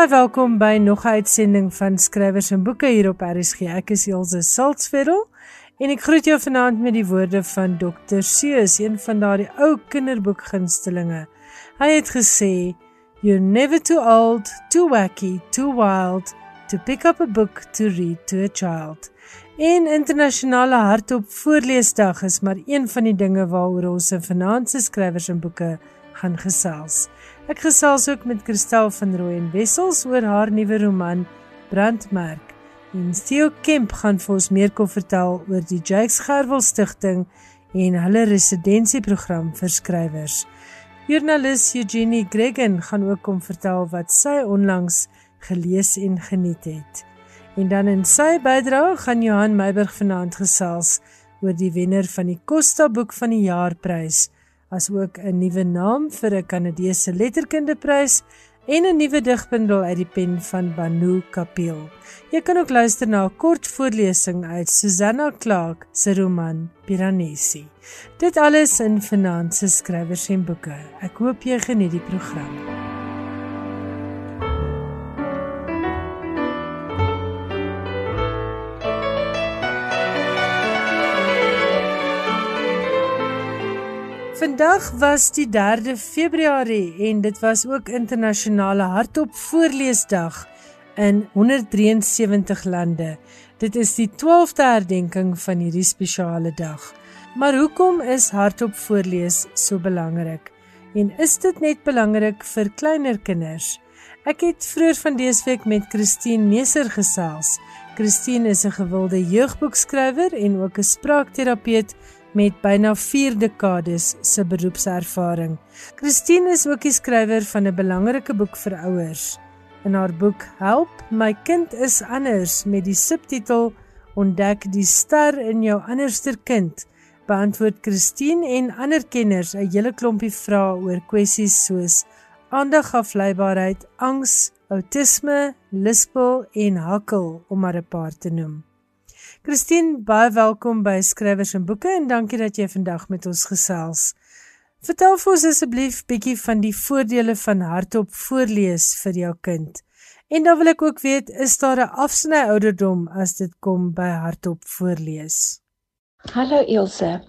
Baie welkom by nog 'n uitsending van Skrywers en Boeke hier op RSG. Ek is Elsje Saltzfeld en ek groet jou vanaand met die woorde van Dr. Seuss, een van daardie ou kinderboekgunstelinge. Hy het gesê, "You're never too old, too wacky, too wild to pick up a book to read to a child." En internasionale hartop voorleesdag is maar een van die dinge waaroor ons vanaand se skrywers en boeke gaan gesels. Ek gesels ook met Christel van Rooyen Wessels oor haar nuwe roman Brandmerk. En Theo Kemp gaan vir ons meer kom vertel oor die Jakes Gerwel Stichting en hulle residensieprogram vir skrywers. Joernalis Eugenie Gregan gaan ook kom vertel wat sy onlangs gelees en geniet het. En dan in sy bydrae gaan Johan Meiburg vanaand gesels oor die wenner van die Costa Boek van die Jaarprys as ook 'n nuwe naam vir 'n Kanadese letterkundeprys en 'n nuwe digbundel uit die pen van Banu Kapil. Jy kan ook luister na 'n kort voorlesing uit Susanna Clark se roman Piranesi. Dit alles in Finanse Skrywers en Boeke. Ek hoop jy geniet die program. Vandag was die 3de Februarie en dit was ook internasionale hardop voorleesdag in 173 lande. Dit is die 12de herdenking van hierdie spesiale dag. Maar hoekom is hardop voorlees so belangrik? En is dit net belangrik vir kleiner kinders? Ek het vroeër van dese week met Christine Meser gesels. Christine is 'n gewilde jeugboekskrywer en ook 'n spraakterapeut met byna 4 dekades se beroepservaring. Christine is ook die skrywer van 'n belangrike boek vir ouers. In haar boek Help, my kind is anders met die subtitel Ontdek die ster in jou anderster kind, beantwoord Christine en ander kenners 'n hele klompie vrae oor kwessies soos aandagafleibaarheid, angs, outisme, lispel en hakkel om maar 'n paar te noem. Christine, baie welkom by Skrywers en Boeke en dankie dat jy vandag met ons gesels. Vertel vir ons asseblief bietjie van die voordele van hardop voorlees vir jou kind. En dan wil ek ook weet, is daar 'n afsny ouderdom as dit kom by hardop voorlees? Hallo Elsje.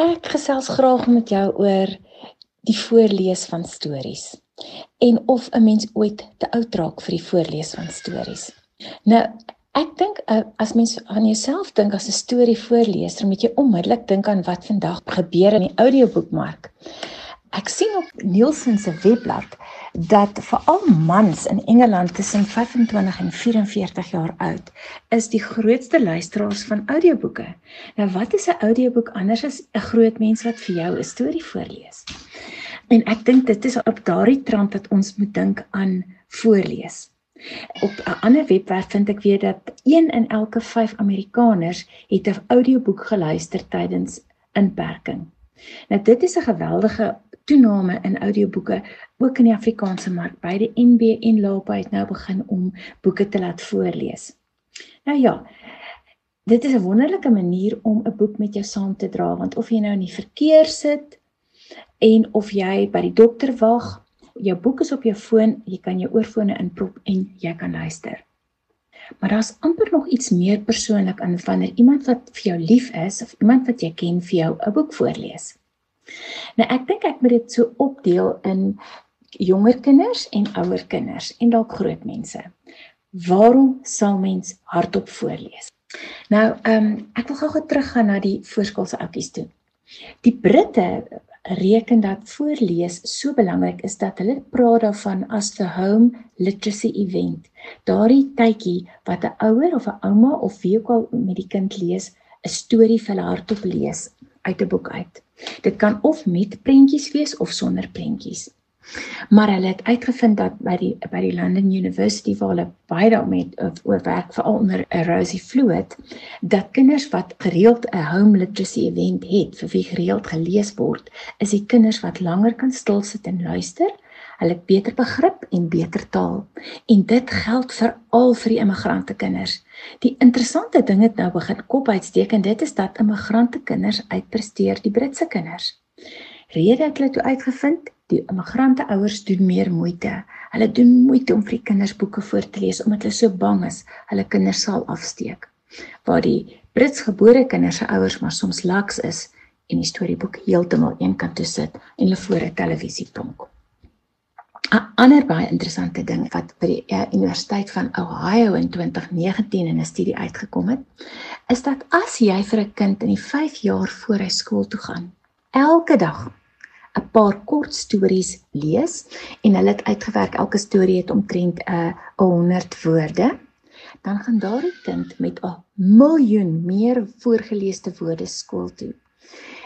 Ek gesels graag met jou oor die voorlees van stories en of 'n mens ooit te oud raak vir die voorlees van stories. Nou, Ek dink uh, as mens aan jouself dink as 'n storie voorlees, dan moet jy onmiddellik dink aan wat vandag gebeur in die audioboekmark. Ek sien op Nielsen se webblad dat veral mans in Engeland tussen 25 en 44 jaar oud is die grootste luisteraars van audioboeke. Nou wat is 'n audioboek anders as 'n groot mens wat vir jou 'n storie voorlees? En ek dink dit is op daardie trant dat ons moet dink aan voorlees. Op 'n ander webwerf vind ek weer dat 1 in elke 5 Amerikaners het 'n audioboek geluister tydens inperking. Nou dit is 'n geweldige toename in audioboeke ook in die Afrikaanse mark. Beide NB en Lapa het nou begin om boeke te laat voorlees. Nou ja, dit is 'n wonderlike manier om 'n boek met jou saam te dra want of jy nou in die verkeer sit en of jy by die dokter wag jou boek is op jou foon, jy kan jou oorfone inprop en jy kan luister. Maar daar's amper nog iets meer persoonlik aan wanneer iemand wat vir jou lief is of iemand wat jy ken vir jou 'n boek voorlees. Nou ek dink ek moet dit so opdeel in jonger kinders en ouer kinders en dalk groot mense. Waarom sal mens hardop voorlees? Nou, ehm um, ek wil gou-gou teruggaan na die voorskoolse oudjies toe. Die Britte reken dat voorlees so belangrik is dat hulle praat daarvan as the home literacy event. Daardie tydjie wat 'n ouer of 'n ouma of wie ook al met die kind lees, 'n storie vir hulle hardop lees uit 'n boek uit. Dit kan of met prentjies wees of sonder prentjies. Maar hulle het uitgevind dat by die by die London University waar hulle baie daarmee oor werk veral onder 'n Rosie Flood dat kinders wat gereeld 'n home literacy event het vir wie gereeld gelees word, is die kinders wat langer kan stil sit en luister. Hulle het beter begrip en beter taal. En dit geld vir al vir die immigrante kinders. Die interessante ding het nou begin kop uitsteek en dit is dat immigrante kinders uitpresteer die Britse kinders. Rede het hulle toe uitgevind Die immigrante ouers doen meer moeite. Hulle doen moeite om vir die kinders boeke voor te lees omdat hulle so bang is hulle kinders sal afsteek. Waar die Britsgebore kinders se ouers maar soms laks is en die storieboek heeltemal eenkant toe sit en hulle voor 'n televisie pronk. 'n Ander baie interessante ding wat by die uh, Universiteit van Ohio in 2019 in 'n studie uitgekom het, is dat as jy vir 'n kind in die 5 jaar voor hy skool toe gaan, elke dag 'n paar kort stories lees en hulle het uitgewerk elke storie het omtrent 'n uh, 100 woorde, dan gaan daardie kind met 'n miljoen meer voorgeleesde woorde skool toe.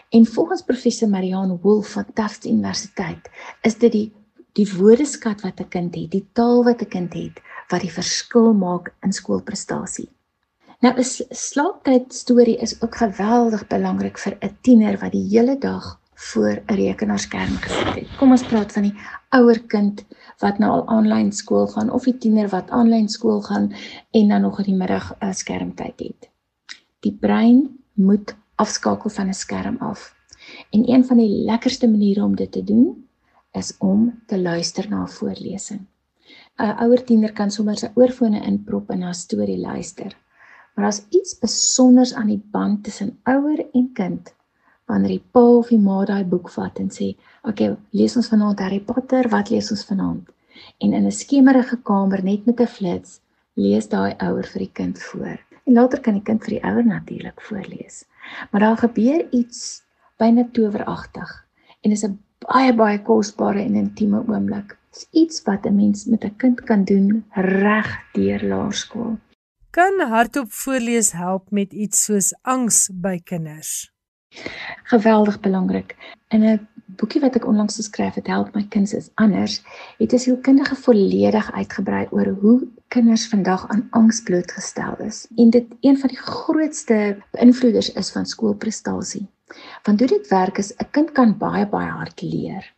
En volgens professor Marianne Wolf van Tufts Universiteit is dit die die woordeskat wat 'n kind het, die taal wat 'n kind het wat die verskil maak in skoolprestasie. Nou 'n slaaptyd storie is ook geweldig belangrik vir 'n tiener wat die hele dag voor 'n rekenaarskerm gesit het. Kom ons praat van die ouer kind wat nou al aanlyn skool gaan of die tiener wat aanlyn skool gaan en dan nog in die middag 'n skermtyd het. Die brein moet afskakel van 'n skerm af. En een van die lekkerste maniere om dit te doen is om te luister na 'n voorlesing. 'n Ouer tiener kan sommer sy oorfone inprop en na 'n storie luister. Maar daar's iets besonders aan die band tussen ouer en kind. Wanneer die pa of die ma daai boek vat en sê, "Oké, okay, lees ons vanaand Harry Potter, wat lees ons vanaand?" En in 'n skemerige kamer net met 'n flits, lees daai ouer vir die kind voor. En later kan die kind vir die ouer natuurlik voorlees. Maar daar gebeur iets byna toweragtig en is 'n baie baie kosbare en intieme oomblik. Dit is iets wat 'n mens met 'n kind kan doen reg deur laerskool. Kan hardop voorlees help met iets soos angs by kinders? Geweldig belangrik. In 'n boekie wat ek onlangs geskryf het, Help my kinders is anders, het 'n sielkundige volledig uitgebrei oor hoe kinders vandag aan angs blootgestel is en dit een van die grootste beïnvloeders is van skoolprestasie. Want hoe dit werk is 'n kind kan baie baie hard leer.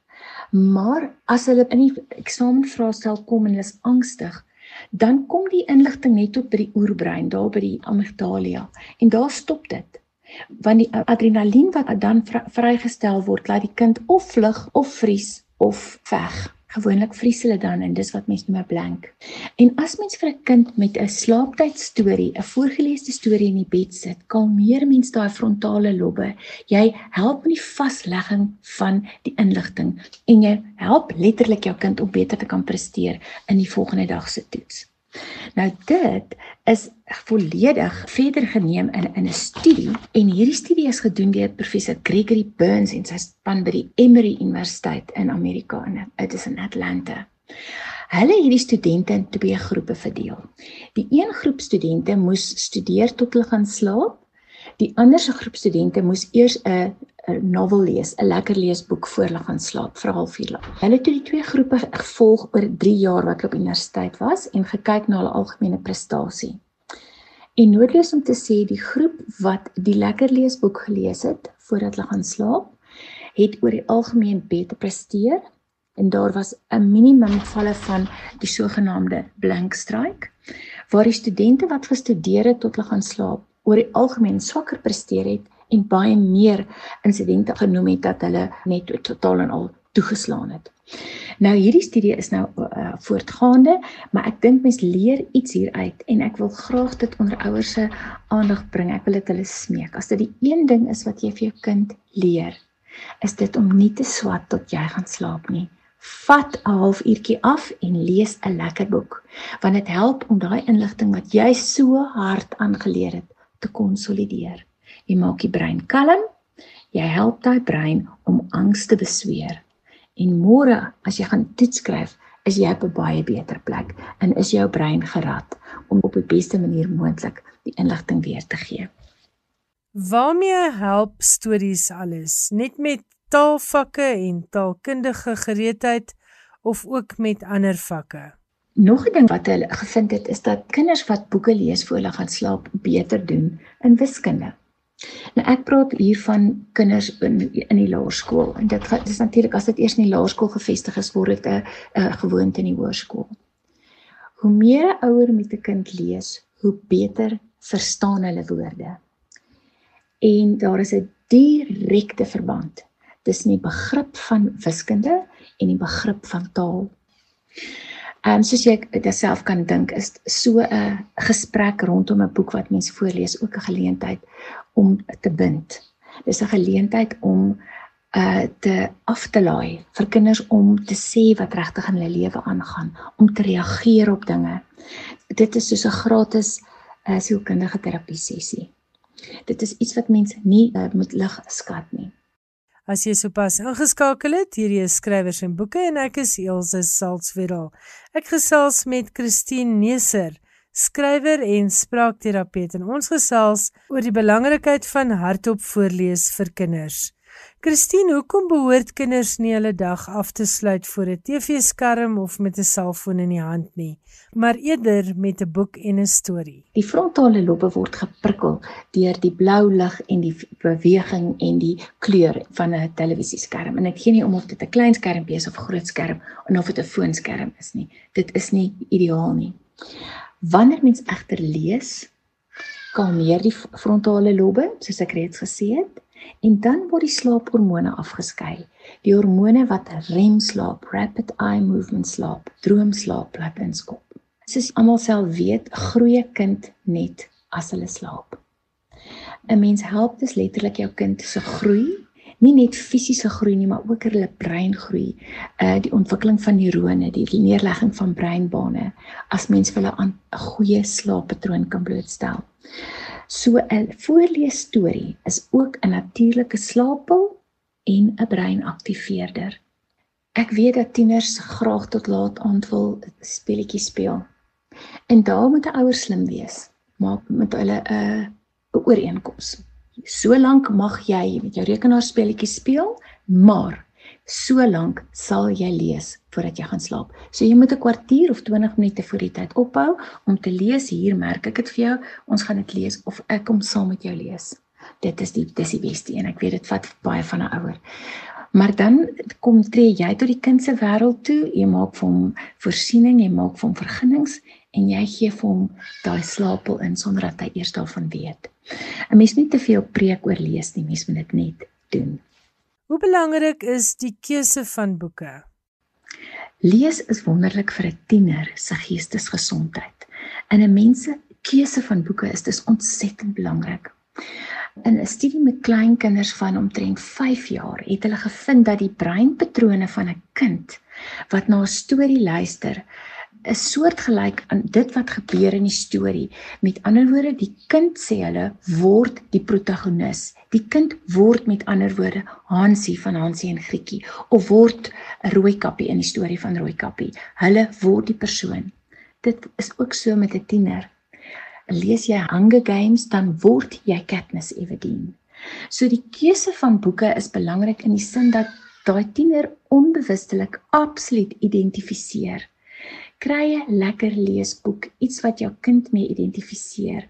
Maar as hulle in die eksamenvraestel kom en hulle is angstig, dan kom die inligting net tot by die oerbrein, daar by die amygdala en daar stop dit. Want die adrenalien wat dan vrygestel word, laat die kind of vlug of vries of veg. Gewoonlik vries hulle dan en dis wat mense noem 'n blank. En as mens vir 'n kind met 'n slaaptyd storie, 'n voorgelesde storie in die bed sit, kalmeer mens daai frontale lobbe. Jy help met die vaslegging van die inligting en jy help letterlik jou kind om beter te kan presteer in die volgende dag se toets. Nou dit is volledig verder geneem in in 'n studie en hierdie studie is gedoen deur professor Gregory Burns en sy span by die Emory Universiteit in Amerika in dit is in Atlanta. Hulle het die studente in twee groepe verdeel. Die een groep studente moes studeer tot hulle gaan slaap. Die ander se groep studente moes eers 'n 'n novel lees, 'n lekker leesboek voor hulle gaan slaap vir halfuur lank. Hulle het die twee groepe gevolg oor 3 jaar wat hulle op universiteit was en gekyk na hulle algemene prestasie. En noodloos om te sê die groep wat die lekker leesboek gelees het voordat hulle gaan slaap, het oor die algemeen beter presteer en daar was 'n minimum valle van die sogenaamde blank strike waar die studente wat gestudeer het tot hulle gaan slaap oor die algemeen swakker presteer het en baie meer insidente genoem het dat hulle net totaal en al toegeslaan het. Nou hierdie studie is nou uh, voortgaande, maar ek dink mens leer iets hieruit en ek wil graag dit onder ouers se aandag bring. Ek wil dit hulle smeek. As dit die een ding is wat jy vir jou kind leer, is dit om nie te swat tot jy gaan slaap nie. Vat 'n halfuurtjie af en lees 'n lekker boek, want dit help om daai inligting wat jy so hard aangeleer het te konsolideer. Jy maak die brein kalm. Jy help daai brein om angs te besweer. En môre as jy gaan toets skryf, is jy op 'n baie beter plek en is jou brein gerad om op die beste manier moontlik die inligting weer te gee. Waarmee help stories alles? Net met taalvakke en taalkundige gereedheid of ook met ander vakke? Nog 'n ding wat hulle gevind het is dat kinders wat boeke lees voor hulle gaan slaap beter doen in wiskunde. Nou ek praat hier van kinders in in die laerskool en dit dis natuurlik as dit eers in die laerskool gevestig is word dit 'n 'n gewoonte in die hoërskool. Hoe meer ouer met 'n kind lees, hoe beter verstaan hulle woorde. En daar is 'n direkte verband tussen die begrip van wiskunde en die begrip van taal. Ehm um, soos jy dit self kan dink is so 'n gesprek rondom 'n boek wat mens voorlees ook 'n geleentheid om te bind. Dis 'n geleentheid om uh te af te laai vir kinders om te sê wat regtig in hulle lewe aangaan, om te reageer op dinge. Dit is soos 'n gratis uh sielkundige terapie sessie. Dit is iets wat mense nie uh, moet lig skat nie. As jy sopas ingeskakel het, hierdie is skrywers en boeke en ek is Elsje Salzwetel. Ek gesels met Christine Neser, skrywer en spraakterapeut en ons gesels oor die belangrikheid van hardop voorlees vir kinders. Christine, hoekom behoort kinders nie hulle dag af te sluit voor 'n TV-skerm of met 'n selfoon in die hand nie, maar eerder met 'n boek en 'n storie? Die frontale lobe word geprikkel deur die blou lig en die beweging en die kleur van 'n televisieskerm. En dit gee nie om of dit 'n klein skermpie is of 'n groot skerm of of dit 'n foonskerm is nie. Dit is nie ideaal nie. Wanneer mens egter lees, kalmeer die frontale lobe, soos ek reeds gesê het en dan word die slaaphormone afgeskei. Die hormone wat REM-slaap, rapid eye movement slaap, droomslaap laat inskop. Soos almal sal weet, groei 'n kind net as hulle slaap. 'n Mens help dus letterlik jou kind se groei, nie net fisiese groei nie, maar ook hulle brein groei, uh die ontwikkeling van neurone, die neerlegging van breinbane as mens hulle aan 'n goeie slaappatroon kan blootstel. So 'n voorlees storie is ook 'n natuurlike slaappil en 'n breinaktiveerder. Ek weet dat tieners graag tot laat aand wil speletjies speel. En daar moet 'n ouer slim wees. Maak met hulle 'n 'n ooreenkoms. Solank mag jy met jou rekenaar speletjies speel, maar so lank sal jy lees voordat jy gaan slaap. So jy moet 'n kwartier of 20 minute voor die tyd ophou om te lees. Hier merk ek dit vir jou. Ons gaan dit lees of ek kom saam met jou lees. Dit is die dis die beste en ek weet dit vat baie van 'n ouer. Maar dan kom tree jy tot die kind se wêreld toe. Jy maak vir hom voorsiening, jy maak vir hom vergunnings en jy gee vir hom daai slaapel in sonder dat hy eers daarvan weet. 'n Mens moet nie te veel preek oor lees nie, mens moet dit net doen. Hoe belangrik is die keuse van boeke? Lees is wonderlik vir 'n tiener se geestesgesondheid. In 'n mens se keuse van boeke is dit ontsettend belangrik. In 'n studie met klein kinders van omtrent 5 jaar het hulle gevind dat die breinpatrone van 'n kind wat na 'n storie luister, is soortgelyk aan dit wat gebeur in die storie. Met ander woorde, die kind sê hulle word die protagonis. Die kind word met ander woorde Hansie van Hansie en Grietjie of word 'n Rooikappie in die storie van Rooikappie. Hulle word die persoon. Dit is ook so met 'n tiener. Lees jy Hunger Games dan word jy Katniss Everdeen. So die keuse van boeke is belangrik in die sin dat daai tiener onbewustelik absoluut identifiseer kry 'n lekker leesboek, iets wat jou kind mee identifiseer.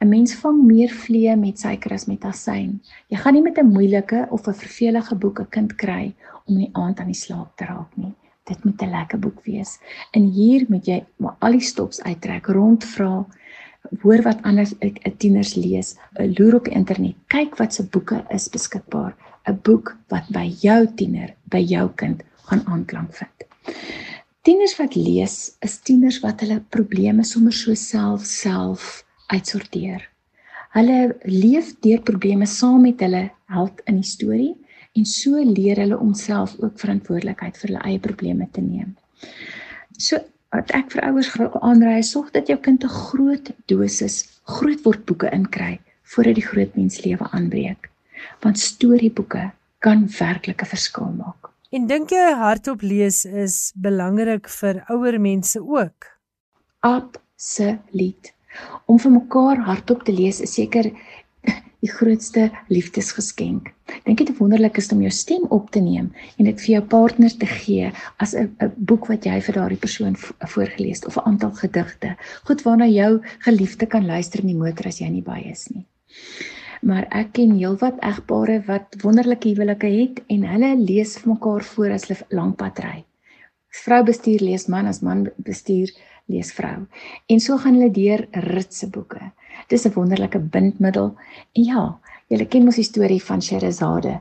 'n Mens vang meer vliee met suiker as met asyn. Jy gaan nie met 'n moeilike of 'n vervelige boek 'n kind kry om die aand aan die slaap te raak nie. Dit moet 'n lekker boek wees. En hier moet jy maar al die stops uittrek, rondvra, hoor wat ander tieners lees, loer op die internet, kyk wat se boeke is beskikbaar, 'n boek wat by jou tiener, by jou kind gaan aanklank vind. Tieners wat lees, is tieners wat hulle probleme sommer so self self uitsorteer. Hulle leef deur probleme saam met hulle held in die storie en so leer hulle om self ook verantwoordelikheid vir hulle eie probleme te neem. So wat ek vir ouers aanraai, sorg dat jou kind 'n groot dosis grootword boeke inkry voordat die groot mens lewe aanbreek. Want storieboeke kan werklik 'n verskil maak. En dink jy hardop lees is belangrik vir ouer mense ook? Absoluut. Om vir mekaar hardop te lees is seker die grootste liefdesgeskenk. Dink dit wonderlik is om jou stem op te neem en dit vir jou partner te gee as 'n boek wat jy vir daardie persoon voorgeles of 'n aantal gedigte. Goed waarna jou geliefde kan luister in die motor as jy nie by is nie maar ek ken heelwat egpare wat wonderlike huwelike het en hulle lees vir mekaar voor as hulle lank pad ry. Vrou bestuur lees man as man bestuur lees vrou. En so gaan hulle deur ritse boeke. Dis 'n wonderlike bindmiddel. En ja, Julle ken mos die storie van Sherazade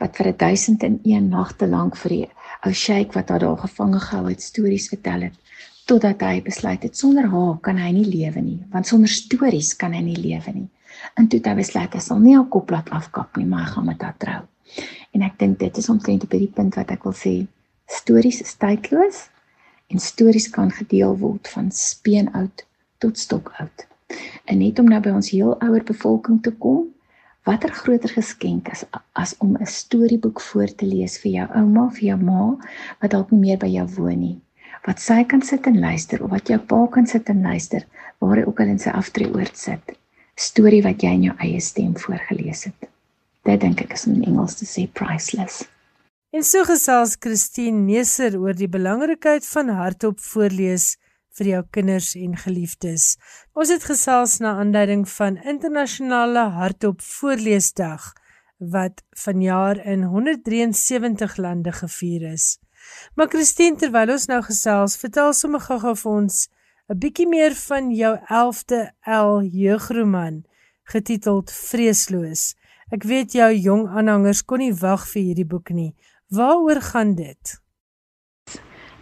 wat vir 1001 nagte lank vir die ou sheik wat haar daar gevange gehou het stories vertel het totdat hy besluit het sonder haar kan hy nie lewe nie want sonder stories kan hy nie lewe nie. En toe het hy besluit hy sal nie haar kop laat afkap nie, maar hy gaan met haar trou. En ek dink dit is omtrent op hierdie punt wat ek wil sê stories is tydloos en stories kan gedeel word van speenoud tot stokoud. En net om nou by ons heel ouer bevolking te kom, watter groter geskenk as as om 'n storieboek voor te lees vir jou ouma of jou ma wat dalk nie meer by jou woon nie. Wat sy kan sit en luister of wat jou pa kan sit en luister waar hy ook al in sy aftreeoord sit. Storie wat jy in jou eie stem voorgeles het. Dit dink ek is in Engels te sê priceless. En so gesels Christine Neser oor die belangrikheid van hardop voorlees vir jou kinders en geliefdes. Ons het gesels na aanleiding van internasionale hardop voorleesdag wat vanjaar in 173 lande gevier is. Maar Christine, terwyl ons nou gesels, vertel sommer gou-gou vir ons 'n bietjie meer van jou 11de L jeugroman getiteld Vreesloos. Ek weet jou jong aanhangers kon nie wag vir hierdie boek nie. Waaroor gaan dit?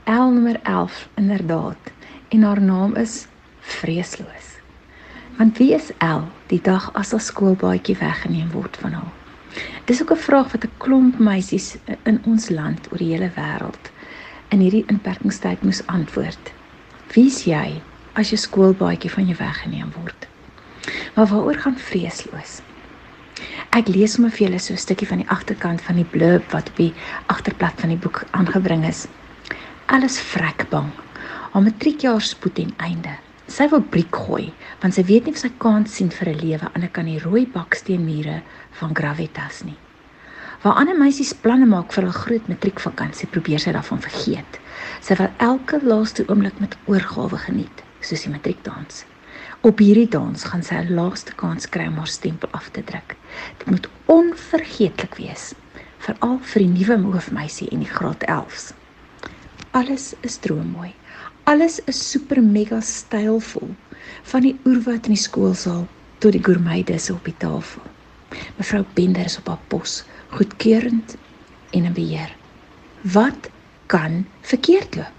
L nommer 11 inderdaad en haar naam is Vreesloos. Want wie is El die dag as haar skoolbaadjie weggeneem word van haar? Dis ook 'n vraag wat 'n klomp meisies in ons land oor die hele wêreld in hierdie inperkingstyd moes antwoord. Wie's jy as jou skoolbaadjie van jou weggeneem word? Maar waaroor gaan Vreesloos? Ek lees sommer vir julle so 'n stukkie van die agterkant van die blurb wat op die agterblad van die boek aangebring is. Alles vrek bang haar matriekjaar spoed ten einde. Sy wil briek gooi want sy weet nie of sy kans sien vir 'n lewe aan die kan die rooi baksteenmure van Gravitas nie. Waar ander meisies planne maak vir 'n groot matriekvakansie, probeer sy daarvan vergeet. Sy wil elke laaste oomblik met oorgawe geniet, soos die matriekdans. Op hierdie dans gaan sy 'n laaste kans kry om haar stempel af te druk. Dit moet onvergeetlik wees, veral vir die nuwe hoofmeisie en die graad 11s. Alles is droommooi. Alles is super mega stylvol, van die oerwat in die skoolsaal tot die gourmetes op die tafel. Mevrou Bender is op haar pos, goedkeurend en in beheer. Wat kan verkeerd loop?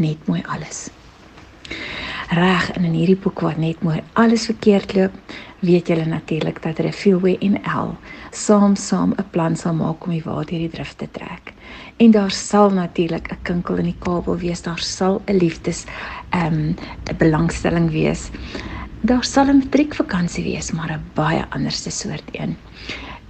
Net mooi alles. Reg in in hierdie boek waar net mooi alles verkeerd loop, weet julle natuurlik dat Refilwe en L saam saam 'n plan sal maak om die water hierdie drif te trek en daar sal natuurlik 'n kinkel in die kabel wees, daar sal 'n liefdes ehm um, 'n belangstelling wees. Daar sal 'n matriekvakansie wees, maar 'n baie anderste soort een.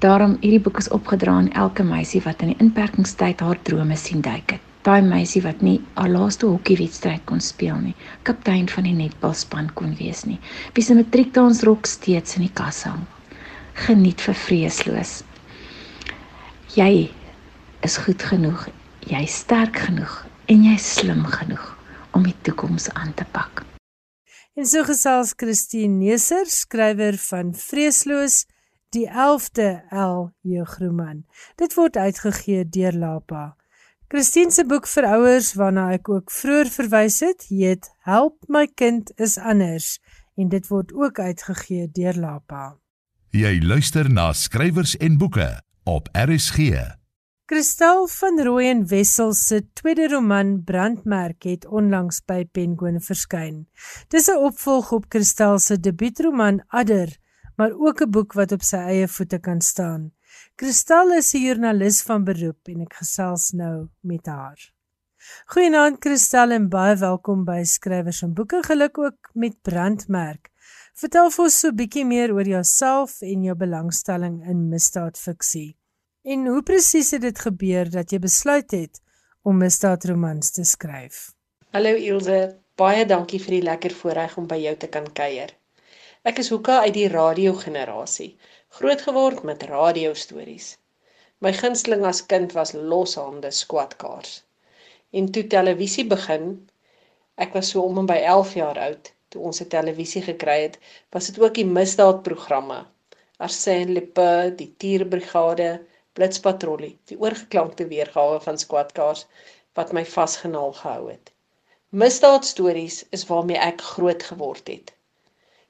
Daarom hierdie boek is opgedra aan elke meisie wat in die inperkingstyd haar drome sien duik het. Daai meisie wat nie haar laaste hokkiewedstryd kon speel nie, kaptein van die netbalspan kon wees nie, wie se matriekdansrok steeds in die kas hang. Geniet vir vreesloos. Jy is goed genoeg, jy sterk genoeg en jy slim genoeg om die toekoms aan te pak. En so gesels Christine Neser, skrywer van Vreesloos, die 11de L Jeugroman. Dit word uitgegee deur Lapa. Christine se boek vir ouers waarna ek ook vroeër verwys het, heet Help my kind is anders en dit word ook uitgegee deur Lapa. Jy luister na skrywers en boeke op RSG. Kristal van Rooyen Wessel se tweede roman Brandmerk het onlangs by Penguin verskyn. Dis 'n opvolg op Kristal se debuutroman Adder, maar ook 'n boek wat op sy eie voete kan staan. Kristal is 'n joernalis van beroep en ek gesels nou met haar. Goeienaand Kristal en baie welkom by Skrywers en Boeke. Geluk ook met Brandmerk. Vertel vir ons so 'n bietjie meer oor jouself en jou belangstelling in misdaadfiksie. En hoe presies het dit gebeur dat jy besluit het om misdaadromans te skryf? Hallo Ilse, baie dankie vir die lekker voorreg om by jou te kan kuier. Ek is hoeka uit die radiogenerasie, grootgeword met radiostories. My gunsteling as kind was Loshande skwadkaars. En toe televisie begin, ek was so om en by 11 jaar oud, toe ons 'n televisie gekry het, was dit ook die misdaadprogramme. Arsène Lupin, die Tierbrigade, blitspatrollie, die oorgeklankte weergawe van skwadkaars wat my vasgenaal gehou het. Misdaadstories is waarmee ek groot geword het.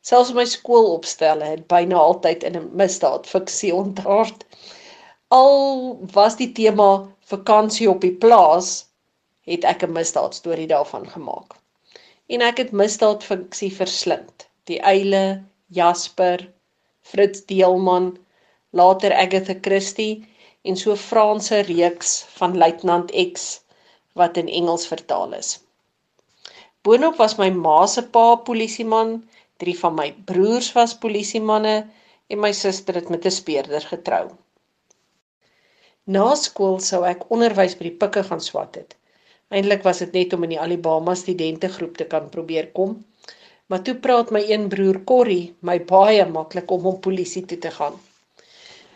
Selfs my skoolopstelle het byna altyd in 'n misdaad fiksie ontaard. Al was die tema vakansie op die plaas, het ek 'n misdaad storie daarvan gemaak. En ek het misdaad fiksie verslind. Die eile, Jasper, Fritz Deelman, later Agatha Christie en so Franse reeks van Luitenant X wat in Engels vertaal is. Boonop was my ma se pa polisieman, drie van my broers was polisiemanne en my suster het met 'n speurder getrou. Na skool sou ek onderwys by die pikke gaan swat het. Eindelik was dit net om in die Alabama studentegroep te kan probeer kom. Maar toe praat my een broer Corrie my baie maklik om om polisie toe te gaan.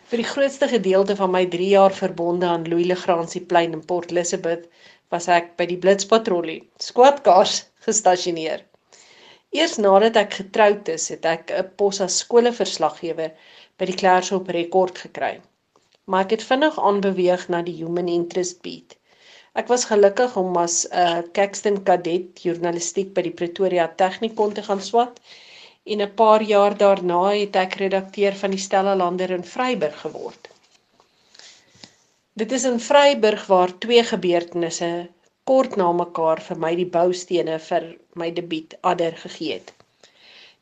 Vir die grootste gedeelte van my 3 jaar verbonde aan Louis Legrandsie plein in Port Elizabeth was ek by die blitspatrollie, skwadkaars gestasioneer. Eers nadat ek getroud is, het ek 'n pos as skoolverslaggewer by die Klersop rekord gekry. Maar ek het vinnig aanbeweeg na die human interest beat. Ek was gelukkig om as 'n uh, Caxton kadet journalistiek by die Pretoria Technikon te gaan swat en 'n paar jaar daarna het ek redakteur van die Stella Lander in Vryburg geword. Dit is in Vryburg waar twee gebeurtenisse kort na mekaar vir my die boustene vir my debuut Adder gegee het.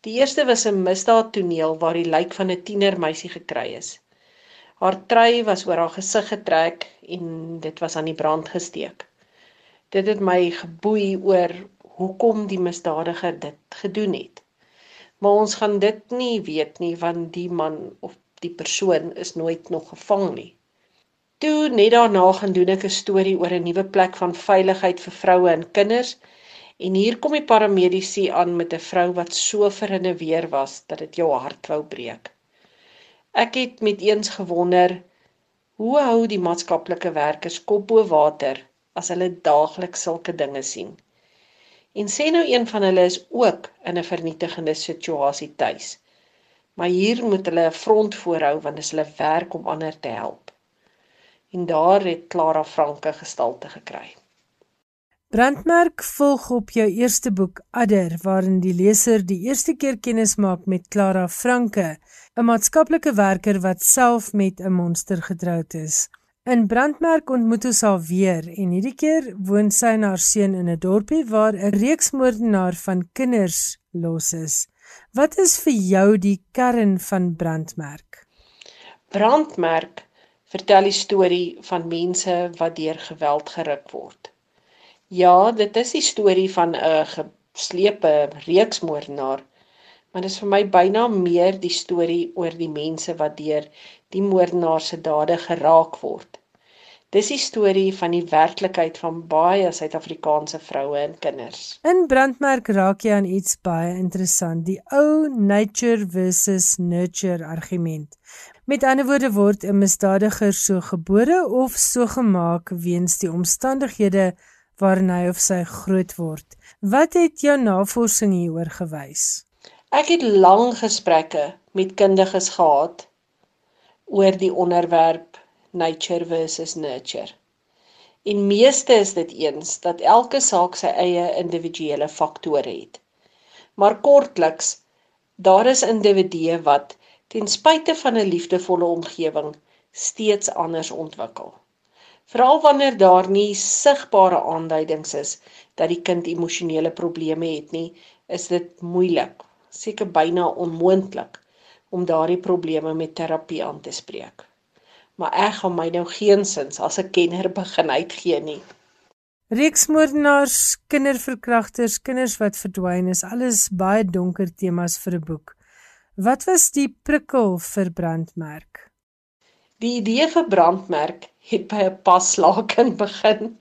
Die eerste was 'n misdaadtoneel waar die lijk van 'n tienermeisie gekry is. Haar trui was oor haar gesig getrek en dit was aan die brand gesteek. Dit het my geboei oor hoekom die misdadiger dit gedoen het maar ons gaan dit nie weet nie want die man of die persoon is nooit nog gevang nie. Toe net daarna gaan doen ek 'n storie oor 'n nuwe plek van veiligheid vir vroue en kinders en hier kom die paramedici aan met 'n vrou wat so verinneweer was dat dit jou hart wou breek. Ek het met eens gewonder hoe hou die maatskaplike werkers kop bo water as hulle daagliks sulke dinge sien. En sê nou een van hulle is ook in 'n vernietigende situasie tuis. Maar hier moet hulle 'n front voorhou want dit is hulle werk om ander te help. En daar het Clara Franke gestalte gekry. Brandmerk volg op jou eerste boek Adder waarin die leser die eerste keer kennis maak met Clara Franke, 'n maatskaplike werker wat self met 'n monster getroud is. In Brandmerk ontmoet ons haar weer en hierdie keer woon sy en haar seun in 'n dorpie waar 'n reeksmoordenaar van kinders los is. Wat is vir jou die kern van Brandmerk? Brandmerk vertel die storie van mense wat deur geweld geruk word. Ja, dit is die storie van 'n geslepe reeksmoordenaar, maar dit is vir my byna meer die storie oor die mense wat deur die moordenaar se dade geraak word. Dis die storie van die werklikheid van baie Suid-Afrikaanse vroue en kinders. In Brandmerk raak jy aan iets baie interessant, die ou nature versus nurture argument. Met ander woorde word 'n misdadiger so gebore of so gemaak weens die omstandighede waarin hy of sy groot word. Wat het jou navorsing hieroor gewys? Ek het lang gesprekke met kundiges gehad oor die onderwerp nature versus nurture. En meeste is dit eens dat elke saak sy eie individuele faktore het. Maar kortliks, daar is individue wat ten spyte van 'n liefdevolle omgewing steeds anders ontwikkel. Veral wanneer daar nie sigbare aanduidings is dat die kind emosionele probleme het nie, is dit moeilik seker byna onmoontlik om daardie probleme met terapie aan te spreek. Maar ek gaan my nou geensins as 'n kenner begin uitgee nie. Reeksmoordenaars, kinderverkragters, kinders wat verdwyn is, alles baie donker temas vir 'n boek. Wat was die prikkel vir brandmerk? Die idee vir brandmerk het by 'n paslaken begin.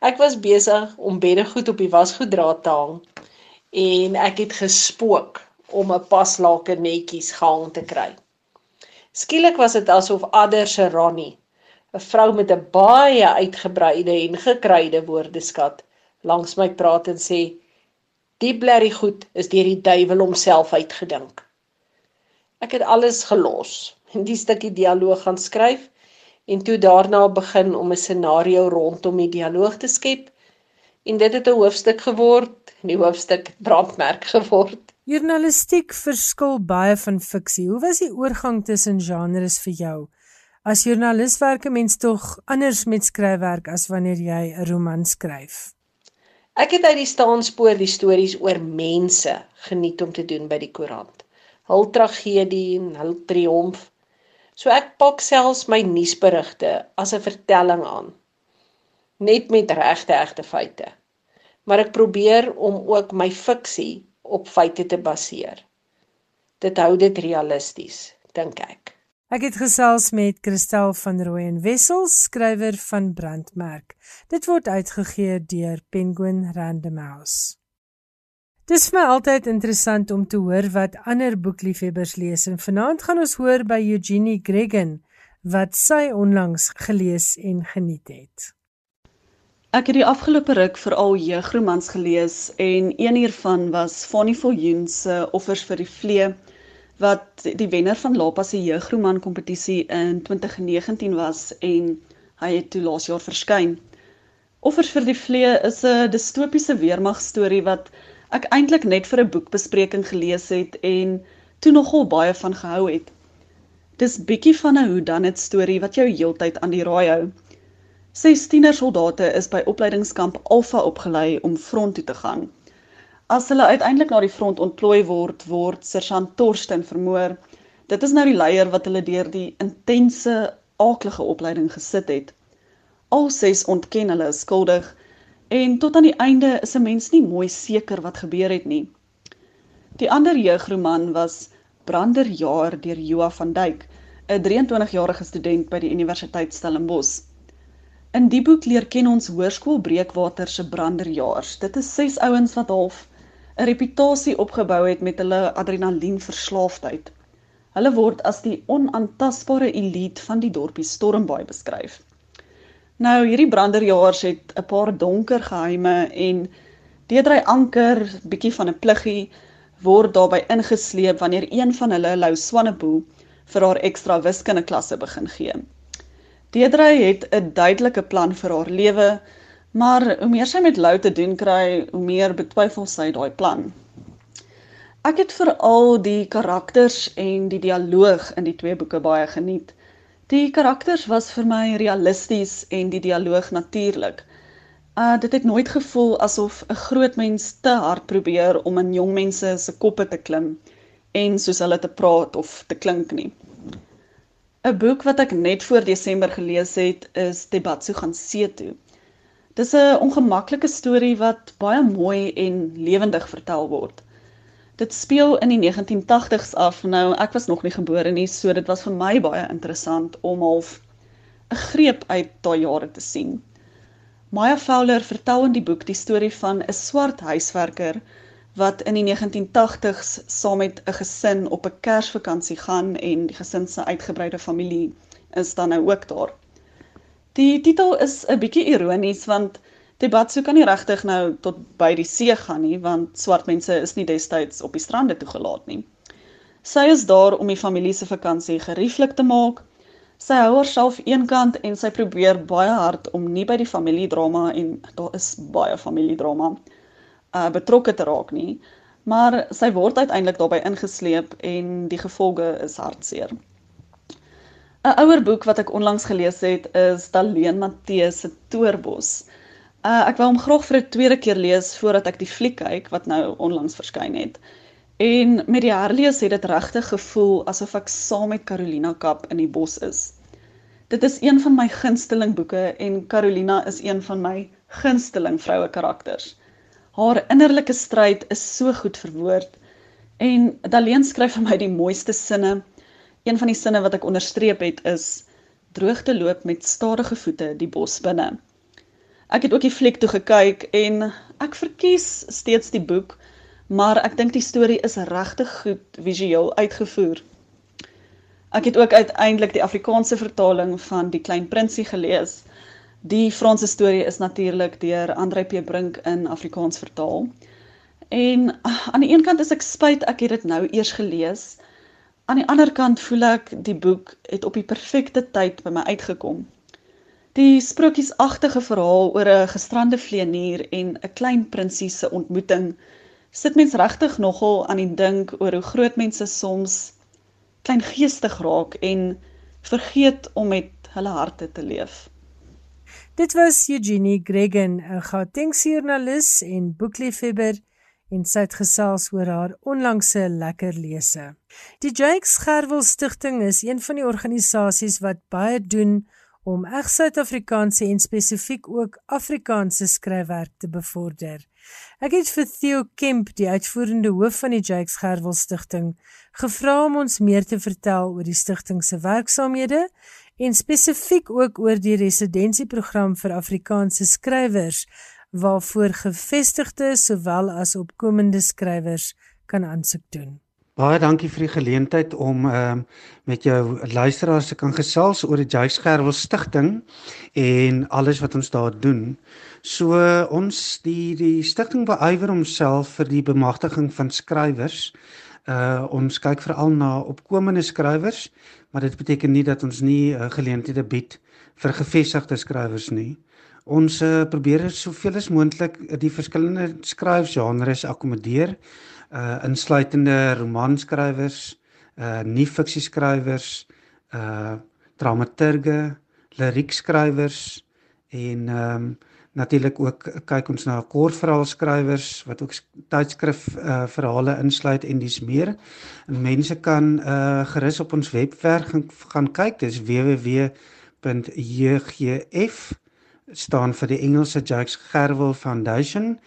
Ek was besig om beddegoed op die wasgoeddraad te hang en ek het gespook om 'n paslake netjies gehang te kry. Skielik was dit asof Adder se Ronnie, 'n vrou met 'n baie uitgebreide en gekruide woordeskat, langs my praat en sê: "Die blerrie goed is deur die duiwel homself uitgedink." Ek het alles gelos en die stukkie dialoog gaan skryf en toe daarna begin om 'n scenario rondom die dialoog te skep en dit het 'n hoofstuk geword, 'n hoofstuk brandmerk geword. Journalistiek verskil baie van fiksie. Hoe was die oorgang tussen genres vir jou? As joernalis werk 'n mens tog anders met skryfwerk as wanneer jy 'n roman skryf. Ek het uit die staanspoor die stories oor mense geniet om te doen by die koerant. Hul tragedie en hul triomf. So ek pak selfs my nuusberigte as 'n vertelling aan. Net met regte egte feite. Maar ek probeer om ook my fiksie op feite te baseer. Dit hou dit realisties, dink ek. Ek het gesels met Christel van Rooyen Wessels, skrywer van Brandmerk. Dit word uitgegee deur Penguin Random House. Dis vir my altyd interessant om te hoor wat ander boekliefhebbers lees en vanaand gaan ons hoor by Eugenie Gregan wat sy onlangs gelees en geniet het. Ek het die afgelope ruk veral jeugromans gelees en een hiervan was Fanny Viljoen se Offers vir die Vlee wat die wenner van Lapa se jeugroman kompetisie in 2019 was en hy het toe laas jaar verskyn. Offers vir die Vlee is 'n distopiese weermagstorie wat ek eintlik net vir 'n boekbespreking gelees het en toe nogal baie van gehou het. Dis bietjie van 'n hoe dan dit storie wat jou heeltyd aan die raai hou. Ses tienersoldate is by opleidingskamp Alpha opgelei om front toe te gaan. As hulle uiteindelik na die front ontplooi word, word Sergeant Torsten vermoor. Dit is nou die leier wat hulle deur die intense, aaklige opleiding gesit het. Al ses ontken hulle skuldig en tot aan die einde is 'n mens nie mooi seker wat gebeur het nie. Die ander jeugroman was Branderjaar deur Joa van Duyk, 'n 23-jarige student by die Universiteit Stellenbosch. In die boek leer ken ons Hoërskool Breekwater se branderjaars. Dit is ses ouens wat half 'n reputasie opgebou het met hulle adrenalienverslaafdheid. Hulle word as die onaantastbare elite van die dorpie Stormbaai beskryf. Nou hierdie branderjaars het 'n paar donker geheime en deedry anker bietjie van 'n pluggie word daarbey ingesleep wanneer een van hulle Lou Swanepoel vir haar ekstra wiskunde klasse begin gee. Deidre het 'n duidelike plan vir haar lewe, maar hoe meer sy met Lou te doen kry, hoe meer betwyfel sy daai plan. Ek het veral die karakters en die dialoog in die twee boeke baie geniet. Die karakters was vir my realisties en die dialoog natuurlik. Uh dit het nooit gevoel asof 'n groot mens te hard probeer om in jong mense se koppe te klim en soos hulle te praat of te klink nie. 'n Boek wat ek net voor Desember gelees het, is Debatsu gaan see toe. Dis 'n ongemaklike storie wat baie mooi en lewendig vertel word. Dit speel in die 1980s af. Nou, ek was nog nie gebore nie, so dit was vir my baie interessant om half 'n greep uit daai jare te sien. Maya Fowler vertel in die boek die storie van 'n swart huiswerker wat in die 1980s saam met 'n gesin op 'n Kersvakansie gaan en die gesin se uitgebreide familie is dan nou ook daar. Die titel is 'n bietjie ironies want Debatsu kan nie regtig nou tot by die see gaan nie want swart mense is nie destyds op die strande toegelaat nie. Sy is daar om die familie se vakansie gerieflik te maak. Sy hou haarself eenkant en sy probeer baie hard om nie by die familiedrama en daar is baie familiedrama uh, betrokke te raak nie, maar sy word uiteindelik daarbey ingesleep en die gevolge is hartseer. 'n Ouer boek wat ek onlangs gelees het is Daleen Matthee se Toerbos. Uh, ek wou hom graag vir 'n tweede keer lees voordat ek die fliek kyk wat nou onlangs verskyn het. En met die herlees het dit regtig gevoel asof ek saam met Carolina Kap in die bos is. Dit is een van my gunsteling boeke en Carolina is een van my gunsteling vroue karakters. Haar innerlike stryd is so goed verwoord en Daleen skryf vir my die mooiste sinne. Een van die sinne wat ek onderstreep het is droogte loop met stadige voete die bos binne. Ek het ook die fliek toe gekyk en ek verkies steeds die boek, maar ek dink die storie is regtig goed visueel uitgevoer. Ek het ook uiteindelik die Afrikaanse vertaling van Die Klein Prinsie gelees. Die Franse storie is natuurlik deur Andre P Brink in Afrikaans vertaal. En ah, aan die een kant is ek spyt ek het dit nou eers gelees. Aan die ander kant voel ek die boek het op die perfekte tyd by my uitgekom. Die sprokiesagtige verhaal oor 'n gestrande vleenier en 'n klein prinses se ontmoeting sit mens regtig nogal aan die dink oor hoe groot mense soms kleingeestig raak en vergeet om met hulle harte te leef. Dit was Eugenie Gregan, 'n Gautengse joernalis en boekliefhebber en sy het gesels oor haar onlangse lekker lese. Die Jakes Gerwel Stichting is een van die organisasies wat baie doen om reg Suid-Afrikaanse en spesifiek ook Afrikaanse skryfwerk te bevorder. Ek het vir Theo Kemp, die uitvoerende hoof van die Jakes Gerwel Stichting, gevra om ons meer te vertel oor die stigting se werksaamhede en spesifiek ook oor die residensieprogram vir Afrikaanse skrywers waarvoor gevestigde sowel as opkomende skrywers kan aansoek doen. Baie dankie vir die geleentheid om ehm uh, met jou luisteraars te kan gesels oor die Joyce Gerwel Stichting en alles wat ons daar doen. So ons die die stigting beywer homself vir die bemagtiging van skrywers. Uh ons kyk veral na opkomende skrywers, maar dit beteken nie dat ons nie uh, geleenthede bied vir gevestigde skrywers nie. Ons uh, probeer soveel as moontlik die verskillende skryfgenres akkommodeer uh insluitende romanskrywers, uh nie fiksieskrywers, uh dramaturge, liriekskrywers en ehm um, natuurlik ook kyk ons na kortverhaalskrywers wat ook tydskrif uh verhale insluit en dis meer. En mense kan uh gerus op ons webwerf gaan, gaan kyk. Dis www.jgf staan vir die Engelse Jacques Gerwel Foundation